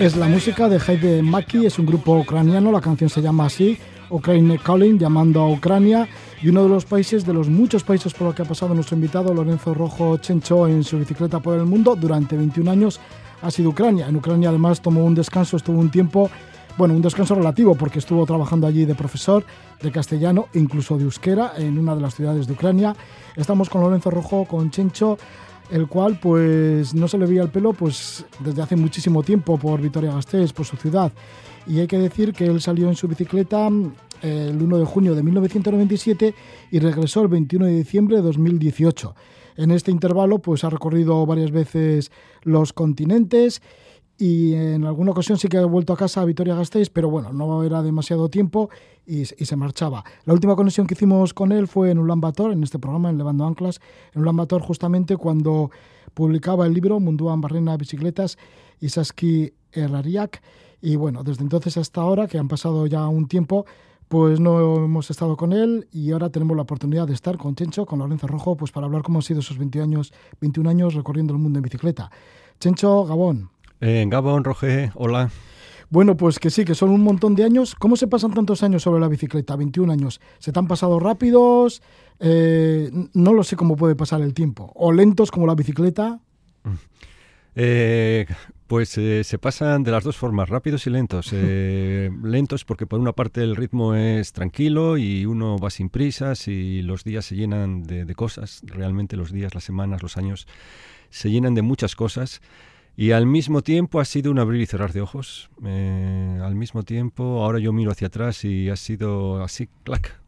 Es la música de Heide Maki, es un grupo ucraniano, la canción se llama así, Ukraine Calling, llamando a Ucrania, y uno de los países, de los muchos países por los que ha pasado nuestro invitado Lorenzo Rojo Chencho en su bicicleta por el mundo durante 21 años, ha sido Ucrania. En Ucrania además tomó un descanso, estuvo un tiempo, bueno, un descanso relativo porque estuvo trabajando allí de profesor de castellano incluso de euskera en una de las ciudades de Ucrania. Estamos con Lorenzo Rojo, con Chencho, el cual pues no se le veía el pelo pues desde hace muchísimo tiempo por Vitoria Gasteiz, por su ciudad. Y hay que decir que él salió en su bicicleta eh, el 1 de junio de 1997 y regresó el 21 de diciembre de 2018. En este intervalo pues ha recorrido varias veces los continentes y en alguna ocasión sí que ha vuelto a casa a Vitoria Gasteiz, pero bueno, no era demasiado tiempo y, y, se marchaba. La última conexión que hicimos con él fue en Ulan Bator, en este programa, en Levando Anclas, en Ulan Bator justamente cuando publicaba el libro Munduan Barrena Bicicletas y Saski Errariak. Y bueno, desde entonces hasta ahora, que han pasado ya un tiempo, pues no hemos estado con él y ahora tenemos la oportunidad de estar con Chencho, con Lorenzo Rojo, pues para hablar cómo han sido esos 20 años, 21 años recorriendo el mundo en bicicleta. Chencho, Gabón. Eh, Gabón, Roge, hola. Bueno, pues que sí, que son un montón de años. ¿Cómo se pasan tantos años sobre la bicicleta? 21 años. ¿Se te han pasado rápidos? Eh, no lo sé cómo puede pasar el tiempo. ¿O lentos como la bicicleta? Eh, pues eh, se pasan de las dos formas, rápidos y lentos. Eh, lentos porque por una parte el ritmo es tranquilo y uno va sin prisas y los días se llenan de, de cosas. Realmente los días, las semanas, los años se llenan de muchas cosas. Y al mismo tiempo ha sido un abrir y cerrar de ojos. Eh, al mismo tiempo, ahora yo miro hacia atrás y ha sido así, clac.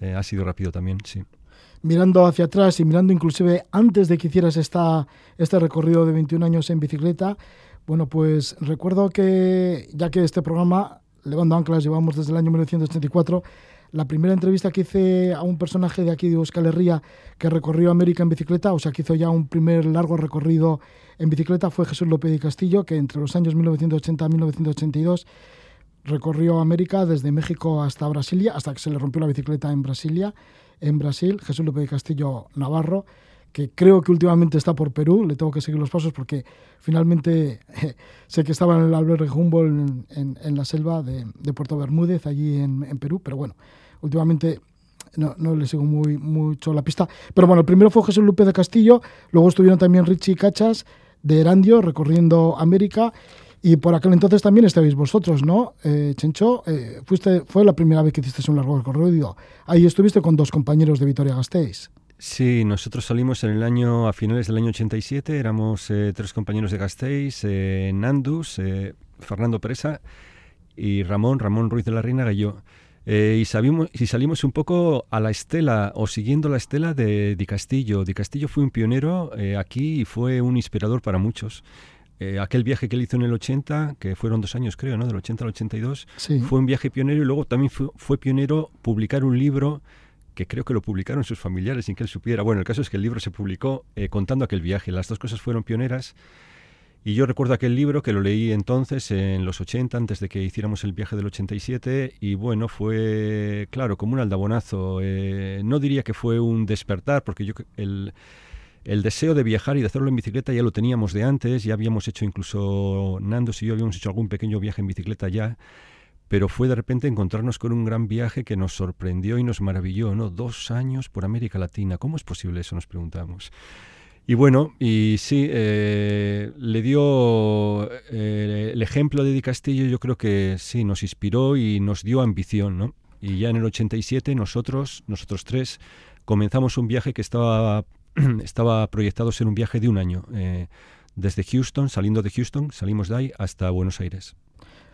Eh, ha sido rápido también, sí. Mirando hacia atrás y mirando inclusive antes de que hicieras esta, este recorrido de 21 años en bicicleta, bueno, pues recuerdo que ya que este programa, Levando Anclas, llevamos desde el año 1984, la primera entrevista que hice a un personaje de aquí de Euskal Herria que recorrió América en bicicleta, o sea, que hizo ya un primer largo recorrido en bicicleta, fue Jesús López de Castillo, que entre los años 1980 y 1982 recorrió América desde México hasta Brasilia, hasta que se le rompió la bicicleta en Brasilia, en Brasil, Jesús López de Castillo Navarro, que creo que últimamente está por Perú, le tengo que seguir los pasos porque finalmente sé que estaba en el albergue Humboldt en, la selva de, Puerto Bermúdez, allí en Perú, pero bueno, últimamente no, no, le sigo muy mucho la pista. Pero bueno, el primero fue Jesús Lupe de Castillo, luego estuvieron también Richie Cachas de Erandio recorriendo América y por aquel entonces también estabais vosotros, ¿no? Eh, Chencho, eh, fuiste, fue la primera vez que hiciste un largo recorrido. Ahí estuviste con dos compañeros de Vitoria Gasteiz. Sí, nosotros salimos en el año, a finales del año 87, éramos eh, tres compañeros de Gasteiz, eh, Nandus, eh, Fernando Presa y Ramón, Ramón Ruiz de la Reina y yo. Eh, y, sabimos, y salimos un poco a la estela o siguiendo la estela de Di Castillo. Di Castillo fue un pionero eh, aquí y fue un inspirador para muchos. Eh, aquel viaje que él hizo en el 80, que fueron dos años creo, ¿no? del 80 al 82, Sí. fue un viaje pionero y luego también fue, fue pionero publicar un libro que creo que lo publicaron sus familiares sin que él supiera. Bueno, el caso es que el libro se publicó eh, contando aquel viaje. Las dos cosas fueron pioneras. Y yo recuerdo aquel libro que lo leí entonces en los 80, antes de que hiciéramos el viaje del 87, y bueno, fue, claro, como un aldabonazo. Eh, no diría que fue un despertar, porque yo el, el deseo de viajar y de hacerlo en bicicleta ya lo teníamos de antes, ya habíamos hecho incluso, Nandos y yo habíamos hecho algún pequeño viaje en bicicleta ya, pero fue de repente encontrarnos con un gran viaje que nos sorprendió y nos maravilló, ¿no? Dos años por América Latina, ¿cómo es posible eso? Nos preguntamos. Y bueno, y sí, eh, le dio eh, el ejemplo de Di Castillo, yo creo que sí, nos inspiró y nos dio ambición, ¿no? Y ya en el 87 nosotros, nosotros tres, comenzamos un viaje que estaba, estaba proyectado ser un viaje de un año. Eh, desde Houston, saliendo de Houston, salimos de ahí hasta Buenos Aires.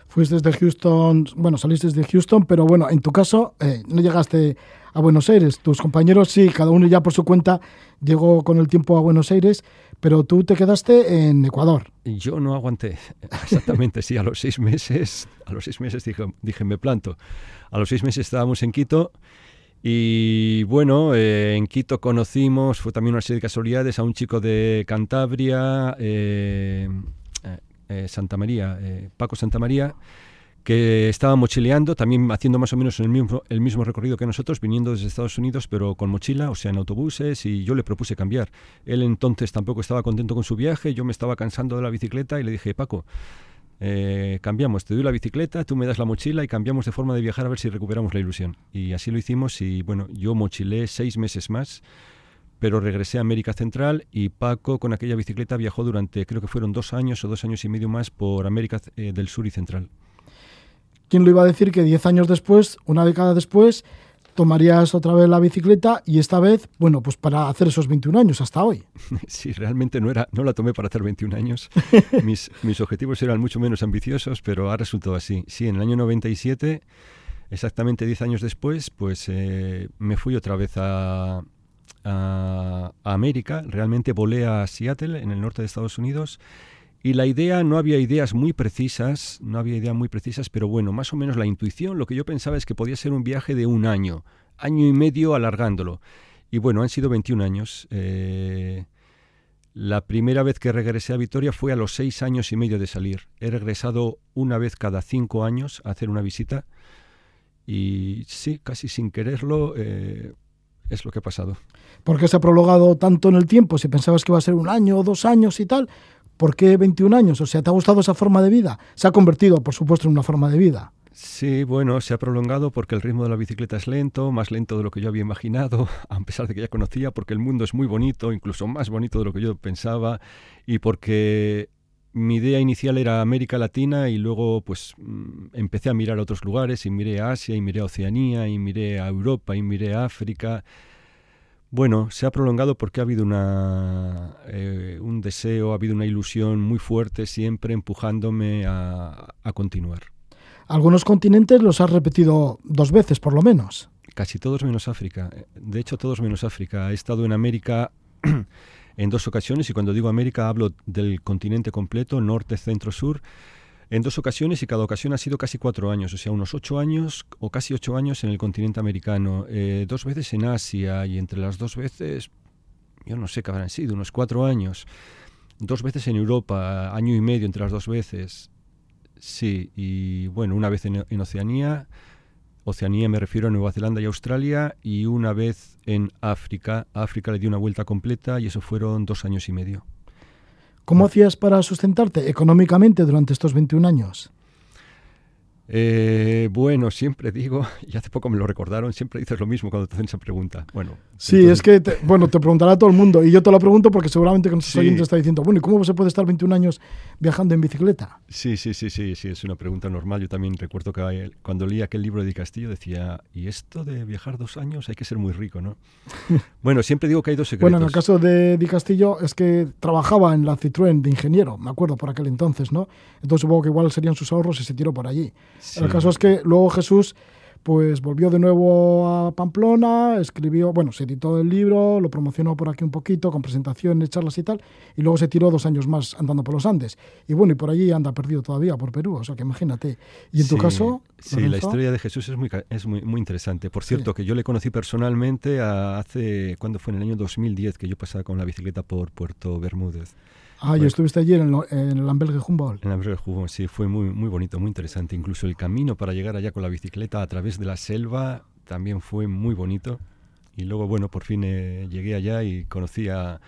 Fuiste desde Houston, bueno, saliste desde Houston, pero bueno, en tu caso eh, no llegaste a Buenos Aires. Tus compañeros sí, cada uno ya por su cuenta llegó con el tiempo a Buenos Aires, pero tú te quedaste en Ecuador. Yo no aguanté, exactamente, sí, a los seis meses, a los seis meses dije, dije, me planto. A los seis meses estábamos en Quito Y bueno, eh, en Quito conocimos, fue también una serie de casualidades, a un chico de Cantabria, eh, eh, Santa María, Paco Santa María, que estaba mochileando, también haciendo más o menos el mismo, el mismo recorrido que nosotros, viniendo desde Estados Unidos, pero con mochila, o sea, en autobuses, y yo le propuse cambiar. Él entonces tampoco estaba contento con su viaje, yo me estaba cansando de la bicicleta y le dije, Paco, eh, cambiamos, te doy la bicicleta, tú me das la mochila y cambiamos de forma de viajar a ver si recuperamos la ilusión. Y así lo hicimos y bueno, yo mochilé seis meses más, pero regresé a América Central y Paco con aquella bicicleta viajó durante, creo que fueron dos años o dos años y medio más por América eh, del Sur y Central. ¿Quién lo iba a decir que diez años después, una década después, tomarías otra vez la bicicleta y esta vez, bueno, pues para hacer esos 21 años hasta hoy. Sí, realmente no, era, no la tomé para hacer 21 años. mis, mis objetivos eran mucho menos ambiciosos, pero ha resultado así. Sí, en el año 97, exactamente 10 años después, pues eh, me fui otra vez a, América. Realmente volé a Seattle, en el norte de Estados Unidos, y la idea, no había ideas muy precisas, no había ideas muy precisas, pero bueno, más o menos la intuición, lo que yo pensaba es que podía ser un viaje de un año, año y medio alargándolo. Y bueno, han sido 21 años. Eh, la primera vez que regresé a Vitoria fue a los seis años y medio de salir. He regresado una vez cada cinco años a hacer una visita y sí, casi sin quererlo, eh, es lo que ha pasado. ¿Por qué se ha prolongado tanto en el tiempo? Si pensabas que iba a ser un año o dos años y tal, ¿Por qué 21 años? O sea, ¿te ha gustado esa forma de vida? Se ha convertido, por supuesto, en una forma de vida. Sí, bueno, se ha prolongado porque el ritmo de la bicicleta es lento, más lento de lo que yo había imaginado, a pesar de que ya conocía, porque el mundo es muy bonito, incluso más bonito de lo que yo pensaba, y porque mi idea inicial era América Latina y luego pues mm, empecé a mirar a otros lugares y miré a Asia y miré a Oceanía y miré a Europa y miré a África bueno, se ha prolongado porque ha habido una, eh, un deseo, ha habido una ilusión muy fuerte siempre empujándome a, continuar. Algunos continentes los has repetido dos veces, por lo menos. Casi todos menos África. De hecho, todos menos África. He estado en América en dos ocasiones y cuando digo América hablo del continente completo, norte, centro, sur en dos ocasiones y cada ocasión ha sido casi cuatro años, o sea, unos ocho años o casi ocho años en el continente americano, eh, dos veces en Asia y entre las dos veces, yo no sé qué habrán sido, unos cuatro años, dos veces en Europa, año y medio entre las dos veces, sí, y bueno, una vez en, en Oceanía, Oceanía me refiero a Nueva Zelanda y Australia, y una vez en África, África le di una vuelta completa y eso fueron dos años y medio. ¿Cómo hacías para sustentarte económicamente durante estos 21 años? Eh, bueno, siempre digo, y hace poco me lo recordaron, siempre dices lo mismo cuando te hacen esa pregunta. Bueno, sí, es que, bueno, te preguntará todo el mundo, y yo te lo pregunto porque seguramente que nuestros sí. oyentes está diciendo, bueno, ¿y cómo se puede estar 21 años viajando en bicicleta? Sí, sí, sí, sí, sí, es una pregunta normal. Yo también recuerdo que cuando leí aquel libro de Di Castillo decía, ¿y esto de viajar dos años hay que ser muy rico, no? bueno, siempre digo que hay dos secretos. Bueno, en el caso de Di Castillo es que trabajaba en la Citroën de ingeniero, me acuerdo por aquel entonces, ¿no? Entonces supongo que igual serían sus ahorros y se tiró por allí. El caso es que luego Jesús pues volvió de nuevo a Pamplona, escribió, bueno, se editó el libro, lo promocionó por aquí un poquito, con presentaciones, charlas y tal, y luego se tiró dos años más andando por los Andes. Y bueno, y por allí anda perdido todavía, por Perú, o sea que imagínate. Y en tu caso... Sí, la historia de Jesús es muy, es muy, muy interesante. Por cierto, que yo le conocí personalmente hace, cuando fue en el año 2010, que yo pasaba con la bicicleta por Puerto Bermúdez. Ah, yo estuviste allí en, en el Ambelge Humboldt. En el Ambelge Humboldt, sí, fue muy, muy bonito, muy interesante. Incluso el camino para llegar allá con la bicicleta a través de la selva también fue muy bonito. Y luego, bueno, por fin eh, llegué allá y conocí a...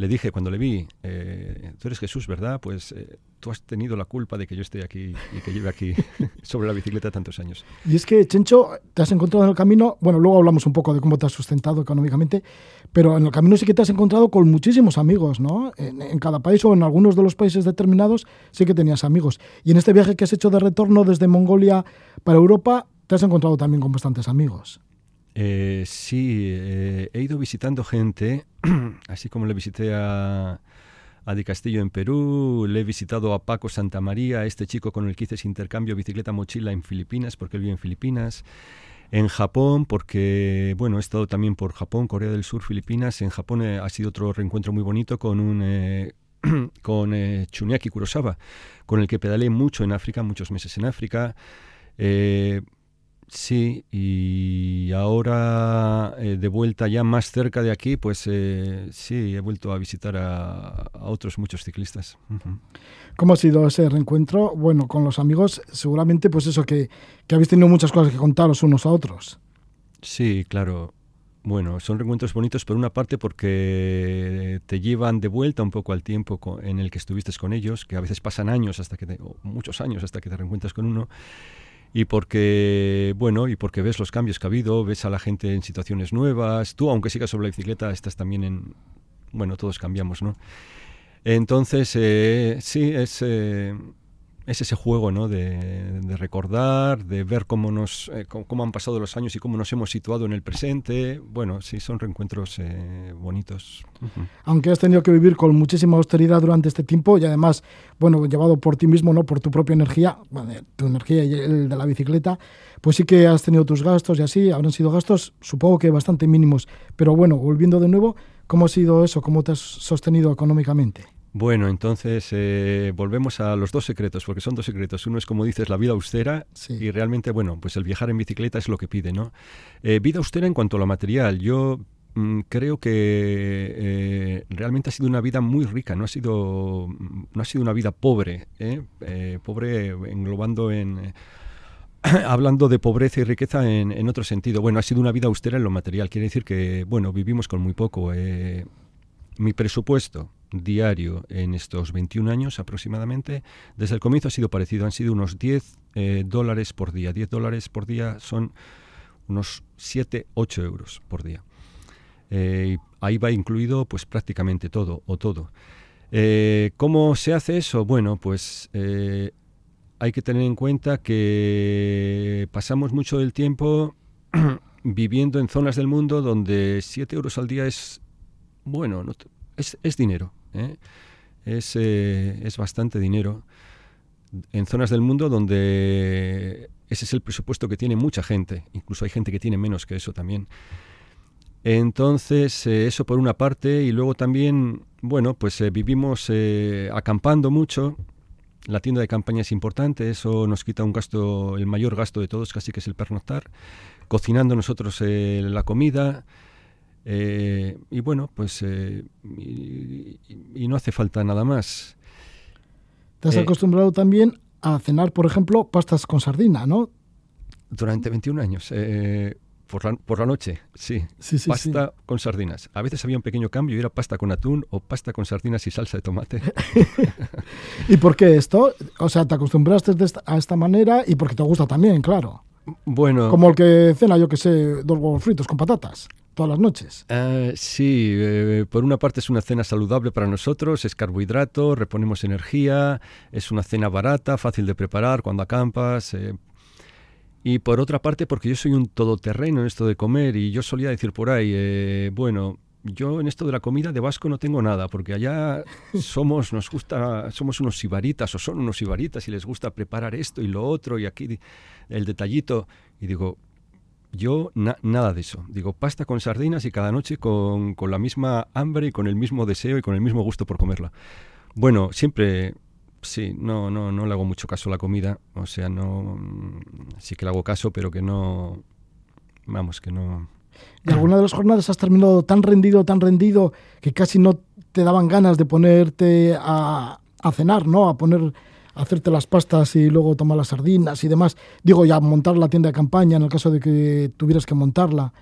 Le dije cuando le vi, eh, tú eres Jesús, ¿verdad? Pues eh, tú has tenido la culpa de que yo esté aquí y que lleve aquí sobre la bicicleta tantos años. Y es que, Chencho, te has encontrado en el camino, bueno, luego hablamos un poco de cómo te has sustentado económicamente, pero en el camino sí que te has encontrado con muchísimos amigos, ¿no? En, en, cada país o en algunos de los países determinados sí que tenías amigos. Y en este viaje que has hecho de retorno desde Mongolia para Europa, te has encontrado también con bastantes amigos. Eh, sí, eh, he ido visitando gente, así como le visité a a Di Castillo en Perú, le he visitado a Paco Santa María, este chico con el que hice ese intercambio bicicleta mochila en Filipinas, porque él vive en Filipinas. En Japón, porque, bueno, he estado también por Japón, Corea del Sur, Filipinas. En Japón eh, ha sido otro reencuentro muy bonito con un... Eh, con eh, Chuniaki Kurosawa, con el que pedalé mucho en África, muchos meses en África. Eh, Sí, y ahora eh, de vuelta ya más cerca de aquí, pues eh, sí, he vuelto a visitar a, otros muchos ciclistas. ¿Cómo ha sido ese reencuentro? Bueno, con los amigos, seguramente pues eso, que, que habéis tenido muchas cosas que contaros unos a otros. Sí, claro. Bueno, son reencuentros bonitos por una parte porque te llevan de vuelta un poco al tiempo en el que estuviste con ellos, que a veces pasan años hasta que te, muchos años hasta que te reencuentras con uno y porque bueno y porque ves los cambios que ha habido ves a la gente en situaciones nuevas. Tú aunque sigas sobre la bicicleta estás también en bueno todos cambiamos no entonces eh, sí es eh, es ese juego ¿no? de, recordar, de ver cómo, nos, eh, cómo, han pasado los años y cómo nos hemos situado en el presente. Bueno, sí, son reencuentros eh, bonitos. Aunque has tenido que vivir con muchísima austeridad durante este tiempo y además, bueno, llevado por ti mismo, ¿no? por tu propia energía, tu energía y el de la bicicleta, pues sí que has tenido tus gastos y así, habrán sido gastos supongo que bastante mínimos. Pero bueno, volviendo de nuevo, ¿cómo ha sido eso? ¿Cómo te has sostenido económicamente? Bueno, entonces eh, volvemos a los dos secretos, porque son dos secretos. Uno es, como dices, la vida austera y realmente, bueno, pues el viajar en bicicleta es lo que pide, ¿no? Eh, vida austera en cuanto a lo material. Yo mm, creo que eh, realmente ha sido una vida muy rica, no ha sido, no ha sido una vida pobre, pobre englobando en... hablando de pobreza y riqueza en, en, otro sentido. Bueno, ha sido una vida austera en lo material. Quiere decir que, bueno, vivimos con muy poco. Mi presupuesto diario en estos 21 años aproximadamente, desde el comienzo ha sido parecido, han sido unos 10 eh, dólares por día. 10 dólares por día son unos 7, 8 euros por día. Eh, ahí va incluido pues prácticamente todo o todo. Eh, ¿Cómo se hace eso? Bueno, pues hay que tener en cuenta que pasamos mucho del tiempo viviendo en zonas del mundo donde 7 euros al día es, bueno, es, es dinero. ¿eh? Es, eh, es bastante dinero en zonas del mundo donde ese es el presupuesto que tiene mucha gente, incluso hay gente que tiene menos que eso también. Entonces, eh, eso por una parte, y luego también, bueno, pues vivimos acampando mucho. La tienda de campaña es importante, eso nos quita un gasto, el mayor gasto de todos, casi que es el pernoctar. Cocinando nosotros la comida, eh, y bueno, pues eh, y, no hace falta nada más. Te has eh, acostumbrado también a cenar, por ejemplo, pastas con sardina, ¿no? Durante 21 años. por, la, por la noche, sí. sí, sí pasta con sardinas. A veces había un pequeño cambio y era pasta con atún o pasta con sardinas y salsa de tomate. ¿Y por qué esto? O sea, te acostumbraste a esta manera y porque te gusta también, claro. Bueno. Como el que cena, yo que sé, dos huevos fritos con patatas todas las noches. Uh, sí, eh, por una parte es una cena saludable para nosotros, es carbohidrato, reponemos energía, es una cena barata, fácil de preparar cuando acampas. Eh. Y por otra parte, porque yo soy un todoterreno en esto de comer y yo solía decir por ahí, eh, bueno, yo en esto de la comida de vasco no tengo nada, porque allá somos, nos gusta, somos unos ibaritas o son unos ibaritas y les gusta preparar esto y lo otro y aquí el detallito. Y digo, yo nada de eso. Digo, pasta con sardinas y cada noche con, con, la misma hambre y con el mismo deseo y con el mismo gusto por comerla. Bueno, siempre, sí, no, no, no le hago mucho caso a la comida. O sea, no, sí que le hago caso, pero que no, vamos, que no... ¿Y alguna de las jornadas has terminado tan rendido, tan rendido, que casi no te daban ganas de ponerte a cenar, ¿no? A poner hacerte las pastas y luego tomar las sardinas y demás. Digo, ya montar la tienda de campaña en el caso de que tuvieras que montarla.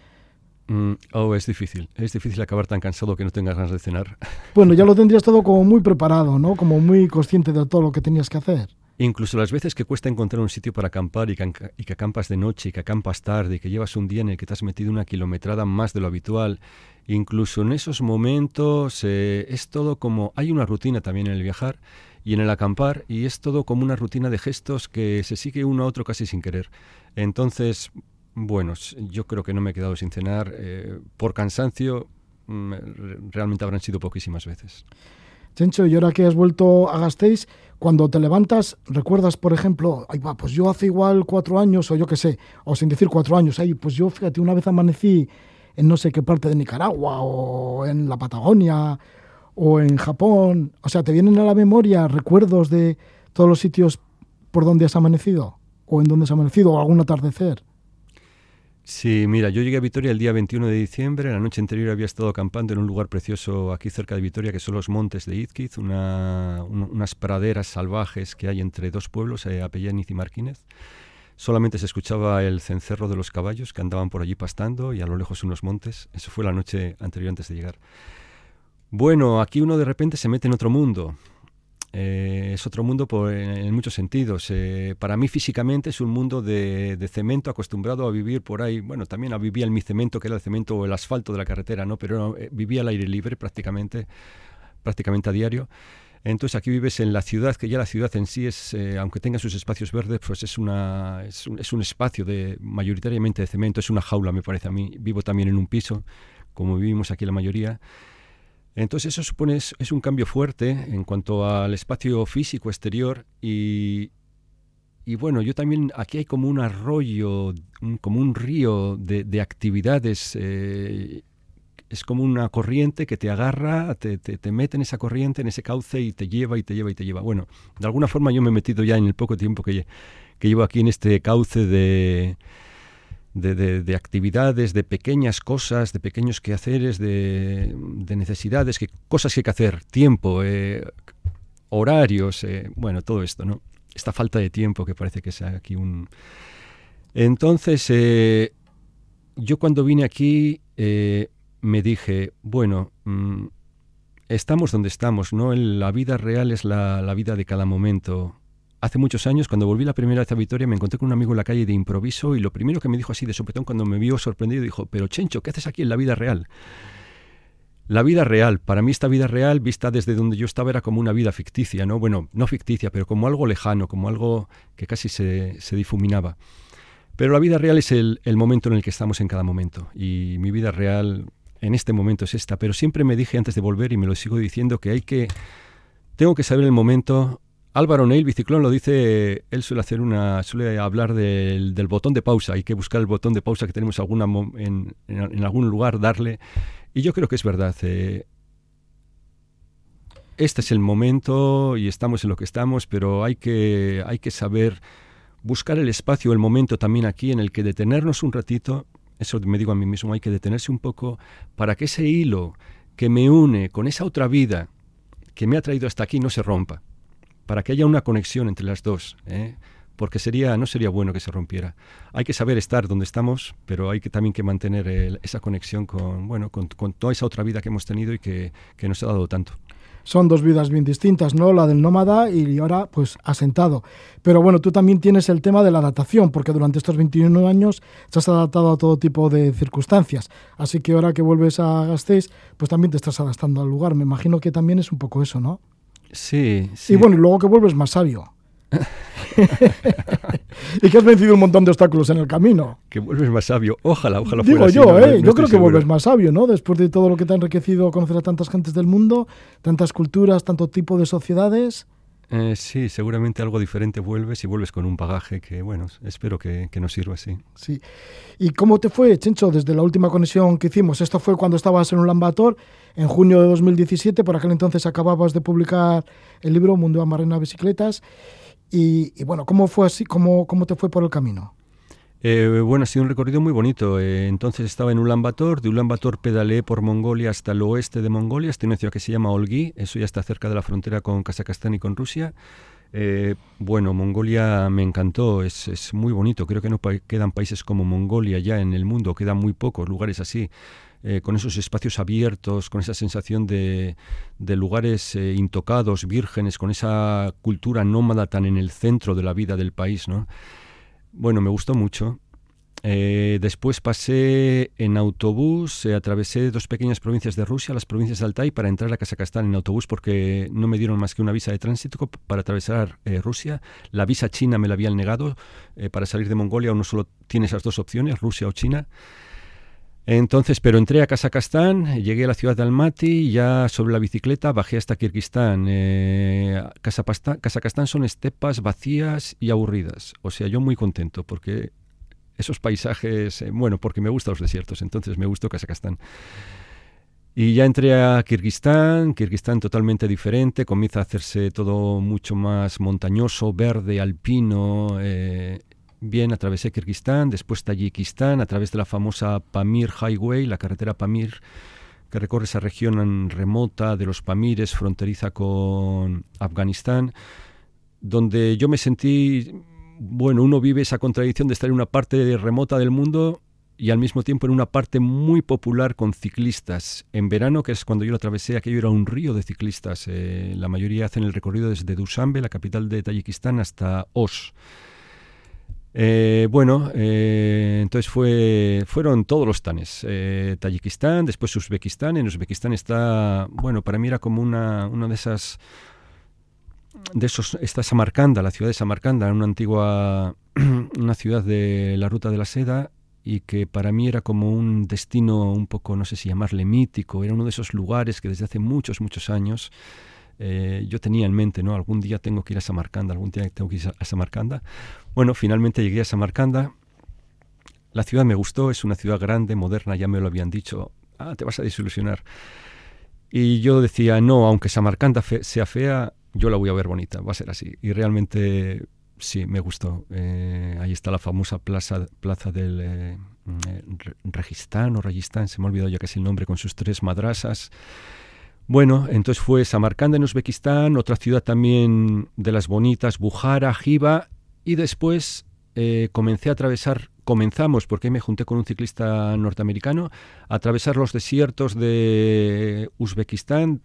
Mm, oh, es difícil. Es difícil acabar tan cansado que no tengas ganas de cenar. Bueno, ya lo tendrías todo como muy preparado, ¿no? Como muy consciente de todo lo que tenías que hacer. Incluso las veces que cuesta encontrar un sitio para acampar y que, y que, acampas de noche y que acampas tarde y que llevas un día en el que te has metido una kilometrada más de lo habitual, incluso en esos momentos eh, es todo como... Hay una rutina también en el viajar y en el acampar y es todo como una rutina de gestos que se sigue uno a otro casi sin querer. Entonces, bueno, yo creo que no me he quedado sin cenar. Eh, por cansancio, mm, realmente habrán sido poquísimas veces. Chencho, y ahora que has vuelto a Gasteiz, cuando te levantas, recuerdas, por ejemplo, ay, va, pues yo hace igual cuatro años, o yo qué sé, o sin decir cuatro años, ay, pues yo, fíjate, una vez amanecí en no sé qué parte de Nicaragua, o en la Patagonia, o en Japón. O sea, ¿te vienen a la memoria recuerdos de todos los sitios por donde has amanecido? ¿O en donde has amanecido? ¿O algún atardecer? Sí, mira, yo llegué a Vitoria el día 21 de diciembre. La noche anterior había estado acampando en un lugar precioso aquí cerca de Vitoria, que son los montes de Izquiz, unas praderas salvajes que hay entre dos pueblos, eh, Apellániz y Marquínez. Solamente se escuchaba el cencerro de los caballos que andaban por allí pastando y a lo lejos unos montes. Eso fue la noche anterior antes de llegar. Bueno, aquí uno de repente se mete en otro mundo. Eh, es otro mundo en, muchos sentidos. Eh, para mí físicamente es un mundo de, cemento acostumbrado a vivir por ahí. Bueno, también vivía en mi cemento, que era el cemento o el asfalto de la carretera, ¿no? Pero eh, vivía al aire libre prácticamente, prácticamente a diario. Entonces aquí vives en la ciudad, que ya la ciudad en sí es, aunque tenga sus espacios verdes, pues es, una, es, un, es un espacio de, mayoritariamente de cemento, es una jaula, me parece a mí. Vivo también en un piso, como vivimos aquí la mayoría. Entonces eso supone es, un cambio fuerte en cuanto al espacio físico exterior y, y bueno, yo también aquí hay como un arroyo, como un río de, actividades. Eh, es como una corriente que te agarra, te, te, mete en esa corriente, en ese cauce y te lleva y te lleva y te lleva. Bueno, de alguna forma yo me he metido ya en el poco tiempo que, que llevo aquí en este cauce de, de, actividades, de pequeñas cosas, de pequeños quehaceres, de, de necesidades, que, cosas que hay que hacer, tiempo, eh, horarios, eh, bueno, todo esto, ¿no? Esta falta de tiempo que parece que sea aquí un... Entonces, eh, yo cuando vine aquí me dije, bueno, mm, estamos donde estamos, ¿no? La vida real es la, la vida de cada momento hace muchos años, cuando volví la primera vez a Vitoria, me encontré con un amigo en la calle de improviso y lo primero que me dijo así de sopetón cuando me vio sorprendido, dijo, pero Chencho, ¿qué haces aquí en la vida real? La vida real, para mí esta vida real vista desde donde yo estaba era como una vida ficticia, ¿no? Bueno, no ficticia, pero como algo lejano, como algo que casi se, se difuminaba. Pero la vida real es el, el momento en el que estamos en cada momento y mi vida real en este momento es esta, pero siempre me dije antes de volver y me lo sigo diciendo que hay que, tengo que saber el momento Álvaro Neil Biciclón lo dice, él suele hacer una, suele hablar del, botón de pausa, hay que buscar el botón de pausa que tenemos alguna, en, algún lugar, darle, y yo creo que es verdad. Eh, este es el momento y estamos en lo que estamos, pero hay que, hay que saber buscar el espacio, el momento también aquí en el que detenernos un ratito, eso me digo a mí mismo, hay que detenerse un poco para que ese hilo que me une con esa otra vida que me ha traído hasta aquí no se rompa para que haya una conexión entre las dos, ¿eh? porque sería, no sería bueno que se rompiera. Hay que saber estar donde estamos, pero hay que también que mantener esa conexión con, bueno, con, toda esa otra vida que hemos tenido y que, nos ha dado tanto son dos vidas bien distintas, ¿no? La del nómada y ahora, pues, asentado. Pero bueno, tú también tienes el tema de la adaptación, porque durante estos 21 años te has adaptado a todo tipo de circunstancias. Así que ahora que vuelves a Gasteiz, pues también te estás adaptando al lugar. Me imagino que también es un poco eso, ¿no? Sí, sí. Y bueno, y luego que vuelves más sabio. y que has vencido un montón de obstáculos en el camino. Que vuelves más sabio. Ojalá, ojalá Digo yo, ¿eh? yo creo que vuelves más sabio, ¿no? Después de todo lo que te ha enriquecido conocer a tantas gentes del mundo, tantas culturas, tanto tipo de sociedades. Eh, sí, seguramente algo diferente vuelves y vuelves con un bagaje que, bueno, espero que, que nos sirva así. Sí. ¿Y cómo te fue, Chencho, desde la última conexión que hicimos? Esto fue cuando estabas en un Lambator, en junio de 2017, por aquel entonces acababas de publicar el libro Mundo Amarena Bicicletas. Y, y, bueno, ¿cómo fue así? ¿Cómo, ¿Cómo te fue por el camino? Eh, bueno, ha sido un recorrido muy bonito. Eh, entonces estaba en Ulan Bator, de Ulan Bator pedaleé por Mongolia hasta el oeste de Mongolia, hasta una ciudad que se llama Olgi, eso ya está cerca de la frontera con Kazajstán y con Rusia. Eh, bueno, Mongolia me encantó, es, muy bonito, creo que no quedan países como Mongolia ya en el mundo, quedan muy pocos lugares así. con esos espacios abiertos, con esa sensación de, de lugares intocados, vírgenes, con esa cultura nómada tan en el centro de la vida del país, ¿no? Bueno, me gustó mucho. Eh, después pasé en autobús, eh, atravesé dos pequeñas provincias de Rusia, las provincias de Altai, para entrar a Kazajstán en autobús porque no me dieron más que una visa de tránsito para atravesar eh, Rusia. La visa china me la habían negado. para salir de Mongolia uno solo tiene esas dos opciones, Rusia o China. Entonces, pero entré a Kazajstán, llegué a la ciudad de Almaty, ya sobre la bicicleta bajé hasta Kirguistán. Eh, Kazajstán son estepas vacías y aburridas. O sea, yo muy contento porque esos paisajes, eh, bueno, porque me gustan los desiertos, entonces me gustó Kazajstán. Y ya entré a Kirguistán, Kirguistán totalmente diferente, comienza a hacerse todo mucho más montañoso, verde, alpino. Eh, Bien, atravesé Kirguistán, después Tayikistán, a través de la famosa Pamir Highway, la carretera Pamir, que recorre esa región remota de los Pamires, fronteriza con Afganistán, donde yo me sentí, bueno, uno vive esa contradicción de estar en una parte remota del mundo y al mismo tiempo en una parte muy popular con ciclistas. En verano, que es cuando yo lo atravesé, aquello era un río de ciclistas. Eh, la mayoría hacen el recorrido desde Dushanbe, la capital de Tayikistán, hasta Osh. Eh, bueno, eh, entonces fue, fueron todos los tanes. Tayikistán, después Uzbekistán. En Uzbekistán está, bueno, para mí era como una, una de esas de esos está Samarcanda, la ciudad de Samarcanda, una antigua una ciudad de la ruta de la seda y que para mí era como un destino un poco, no sé si llamarle mítico, era uno de esos lugares que desde hace muchos, muchos años eh, yo tenía en mente, ¿no? Algún día tengo que ir a Samarcanda, algún día tengo que ir a Samarcanda. Bueno, finalmente llegué a Samarcanda. La ciudad me gustó, es una ciudad grande, moderna, ya me lo habían dicho. Ah, te vas a desilusionar. Y yo decía, no, aunque Samarcanda sea fea, yo la voy a ver bonita, va a ser así. Y realmente sí, me gustó. Eh, ahí está la famosa plaza, plaza del eh, Registán o Registán, se me ha olvidado ya casi el nombre, con sus tres madrasas. Bueno, entonces fue Samarcanda en Uzbekistán, otra ciudad también de las bonitas, Bujara, Jiva, y después eh, comencé a atravesar, comenzamos, porque me junté con un ciclista norteamericano, a atravesar los desiertos de Uzbekistán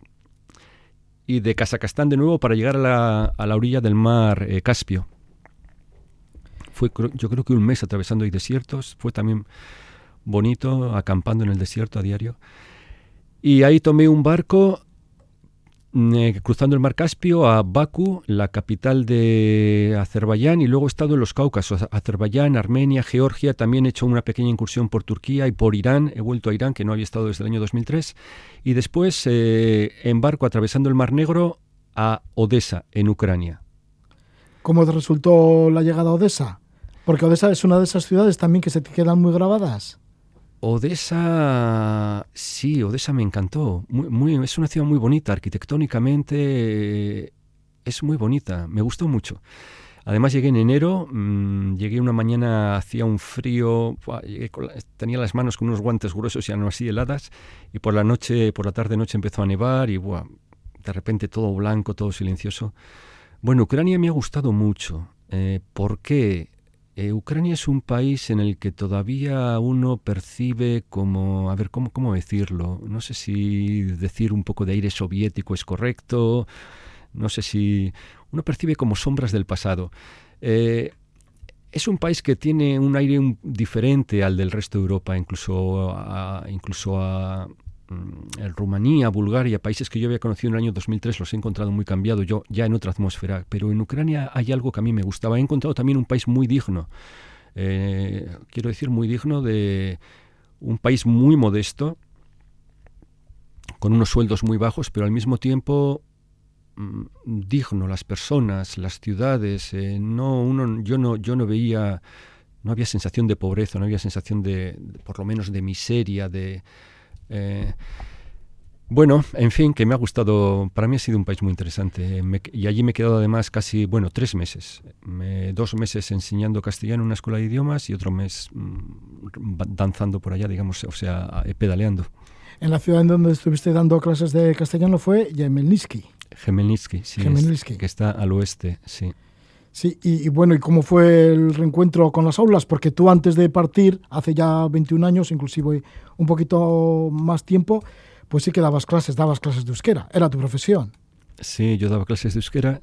y de Kazajstán de nuevo para llegar a la, a la orilla del mar Caspio. Fue yo creo que un mes atravesando desiertos, fue también bonito, acampando en el desierto a diario. Y ahí tomé un barco mm, eh, cruzando el mar Caspio a Bakú, la capital de Azerbaiyán, y luego he estado en los Cáucasos, Azerbaiyán, Armenia, Georgia, también he hecho una pequeña incursión por Turquía y por Irán, he vuelto a Irán, que no había estado desde el año 2003, y después eh, en barco atravesando el Mar Negro a Odessa, en Ucrania. ¿Cómo te resultó la llegada a Odessa? Porque Odessa es una de esas ciudades también que se te quedan muy grabadas. Odessa, sí, Odessa me encantó. Es una ciudad muy bonita, arquitectónicamente es muy bonita, me gustó mucho. Además llegué en enero, mm, llegué una mañana, hacía un frío, tenía las manos con unos guantes gruesos y no así heladas, y por la noche, por la tarde noche empezó a nevar y de repente todo blanco, todo silencioso. Bueno, Ucrania me ha gustado mucho. Eh, ¿Por qué? Eh, Ucrania es un país en el que todavía uno percibe como, a ver, ¿cómo, ¿cómo decirlo? No sé si decir un poco de aire soviético es correcto, no sé si uno percibe como sombras del pasado. Eh, es un país que tiene un aire diferente al del resto de Europa, incluso incluso a, Rumanía, Bulgaria, países que yo había conocido en el año 2003, los he encontrado muy cambiados, yo ya en otra atmósfera. Pero en Ucrania hay algo que a mí me gustaba. He encontrado también un país muy digno. Eh, quiero decir, muy digno de un país muy modesto, con unos sueldos muy bajos, pero al mismo tiempo mm, digno. Las personas, las ciudades, eh, no, uno, yo no, yo no veía, no había sensación de pobreza, no había sensación de por lo menos de miseria, de eh, bueno, en fin, que me ha gustado, para mí ha sido un país muy interesante y allí me he quedado además casi, bueno, tres meses. dos meses enseñando castellano en una escuela de idiomas y otro mes mm, danzando por allá, digamos, o sea, eh, pedaleando. En la ciudad en donde estuviste dando clases de castellano fue Gemelnitsky. Gemelnitsky, sí, que está al oeste, sí. Sí, y, bueno, ¿y cómo fue el reencuentro con las aulas? Porque tú antes de partir, hace ya 21 años, inclusive un poquito más tiempo, pues sí que dabas clases, dabas clases de euskera, era tu profesión. Sí, yo daba clases de euskera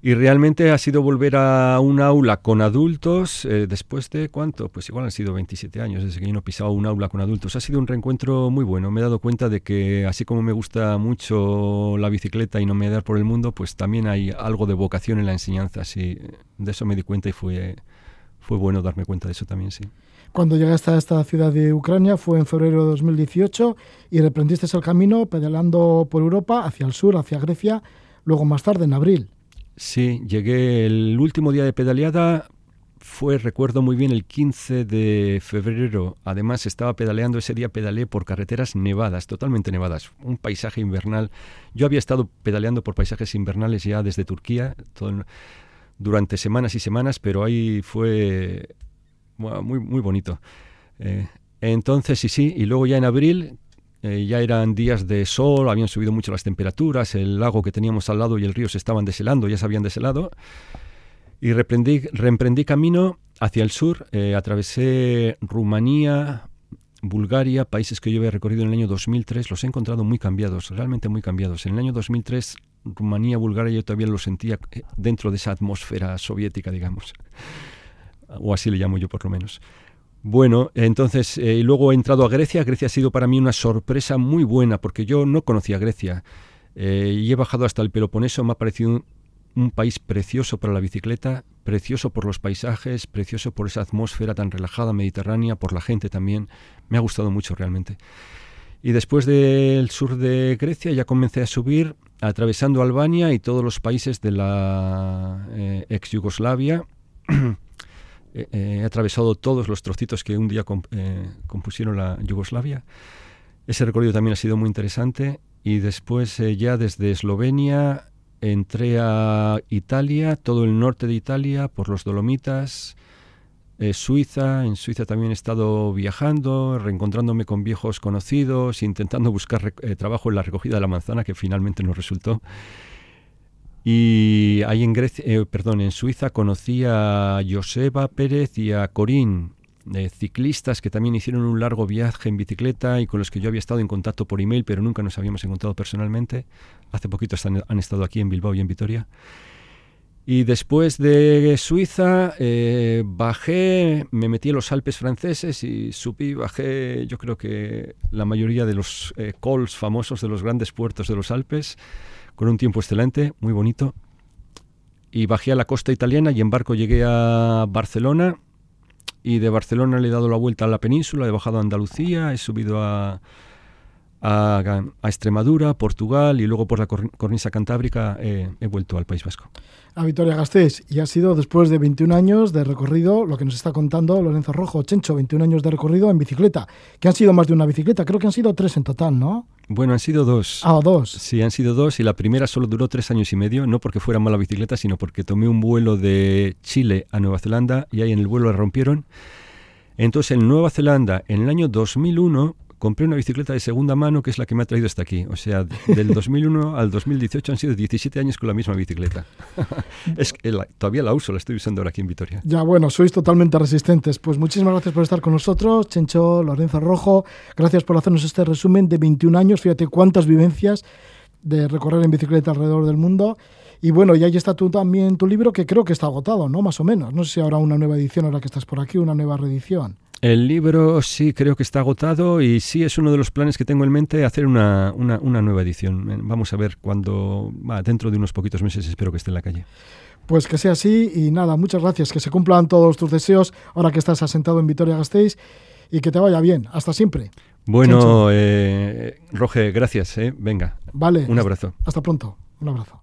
y realmente ha sido volver a un aula con adultos eh, después de cuánto, pues igual han sido 27 años desde que yo no pisaba un aula con adultos. Ha sido un reencuentro muy bueno. Me he dado cuenta de que así como me gusta mucho la bicicleta y no me dar por el mundo, pues también hay algo de vocación en la enseñanza. Sí, de eso me di cuenta y fue, fue bueno darme cuenta de eso también, sí. Cuando llegaste a esta ciudad de Ucrania fue en febrero de 2018 y reprendiste el camino pedalando por Europa hacia el sur, hacia Grecia, luego más tarde en abril. Sí, llegué el último día de pedaleada, fue, recuerdo muy bien, el 15 de febrero. Además, estaba pedaleando ese día, pedaleé por carreteras nevadas, totalmente nevadas, un paisaje invernal. Yo había estado pedaleando por paisajes invernales ya desde Turquía, durante semanas y semanas, pero ahí fue muy, muy bonito. Eh, entonces, sí, sí, y luego ya en abril, eh, ya eran días de sol, habían subido mucho las temperaturas, el lago que teníamos al lado y el río se estaban deshelando, ya se habían deshelado, y reemprendí, reemprendí camino hacia el sur, eh, atravesé Rumanía, Bulgaria, países que yo había recorrido en el año 2003, los he encontrado muy cambiados, realmente muy cambiados. En el año 2003, Rumanía, Bulgaria, yo todavía lo sentía dentro de esa atmósfera soviética, digamos, o así le llamo yo por lo menos. Bueno, entonces, eh, luego he entrado a Grecia. Grecia ha sido para mí una sorpresa muy buena porque yo no conocía Grecia. Eh, y he bajado hasta el Peloponeso, me ha parecido un, país precioso para la bicicleta, precioso por los paisajes, precioso por esa atmósfera tan relajada mediterránea, por la gente también. Me ha gustado mucho realmente. Y después del sur de Grecia ya comencé a subir atravesando Albania y todos los países de la eh, ex Yugoslavia. Eh, eh, he atravesado todos los trocitos que un día eh, compusieron la Yugoslavia. Ese recorrido también ha sido muy interesante y después ya desde Eslovenia entré a Italia, todo el norte de Italia, por los Dolomitas, Suiza. En Suiza también he estado viajando, reencontrándome con viejos conocidos, intentando buscar trabajo en la recogida de la manzana, que finalmente no resultó. Y ahí en eh, perdón, en Suiza conocí a Joseba Pérez y a Corín, eh, ciclistas que también hicieron un largo viaje en bicicleta y con los que yo había estado en contacto por email, pero nunca nos habíamos encontrado personalmente. Hace poquito han estado aquí en Bilbao y en Vitoria. Y después de Suiza eh, bajé, me metí en los Alpes franceses y subí, bajé yo creo que la mayoría de los cols famosos de los grandes puertos de los Alpes con un tiempo excelente, muy bonito. Y bajé a la costa italiana y en barco llegué a Barcelona. Y de Barcelona le he dado la vuelta a la península, he bajado a Andalucía, he subido a, a, Extremadura, Portugal y luego por la cornisa cantábrica he vuelto al País Vasco. A Vitoria Gasteiz y ha sido después de 21 años de recorrido lo que nos está contando Lorenzo Rojo, Chencho, 21 años de recorrido en bicicleta, que han sido más de una bicicleta, creo que han sido tres en total, ¿no? Bueno, han sido dos. Ah, dos. Sí, han sido dos y la primera solo duró tres años y medio, no porque fuera mala bicicleta, sino porque tomé un vuelo de Chile a Nueva Zelanda y ahí en el vuelo la rompieron. Entonces en Nueva Zelanda, en el año 2001, compré una bicicleta de segunda mano que es la que me ha traído hasta aquí. O sea, del 2001 al 2018 han sido 17 años con la misma bicicleta. es que todavía la uso, la estoy usando ahora aquí en Vitoria. Ya, bueno, sois totalmente resistentes. Pues muchísimas gracias por estar con nosotros, Chencho Lorenzo Rojo. Gracias por hacernos este resumen de 21 años. Fíjate cuántas vivencias de recorrer en bicicleta alrededor del mundo. Y bueno, y ahí está tú también tu libro que creo que está agotado, ¿no? Más o menos. No sé si habrá una nueva edición ahora que estás por aquí, una nueva reedición. El libro sí creo que está agotado y sí es uno de los planes que tengo en mente hacer una, una, nueva edición. Vamos a ver cuando, dentro de unos poquitos meses espero que esté en la calle. Pues que sea así y nada, muchas gracias, que se cumplan todos tus deseos ahora que estás asentado en Vitoria Gasteiz y que te vaya bien. Hasta siempre. Bueno, eh, Roge, gracias. Eh. Venga. Vale. Un abrazo. Hasta pronto. Un abrazo.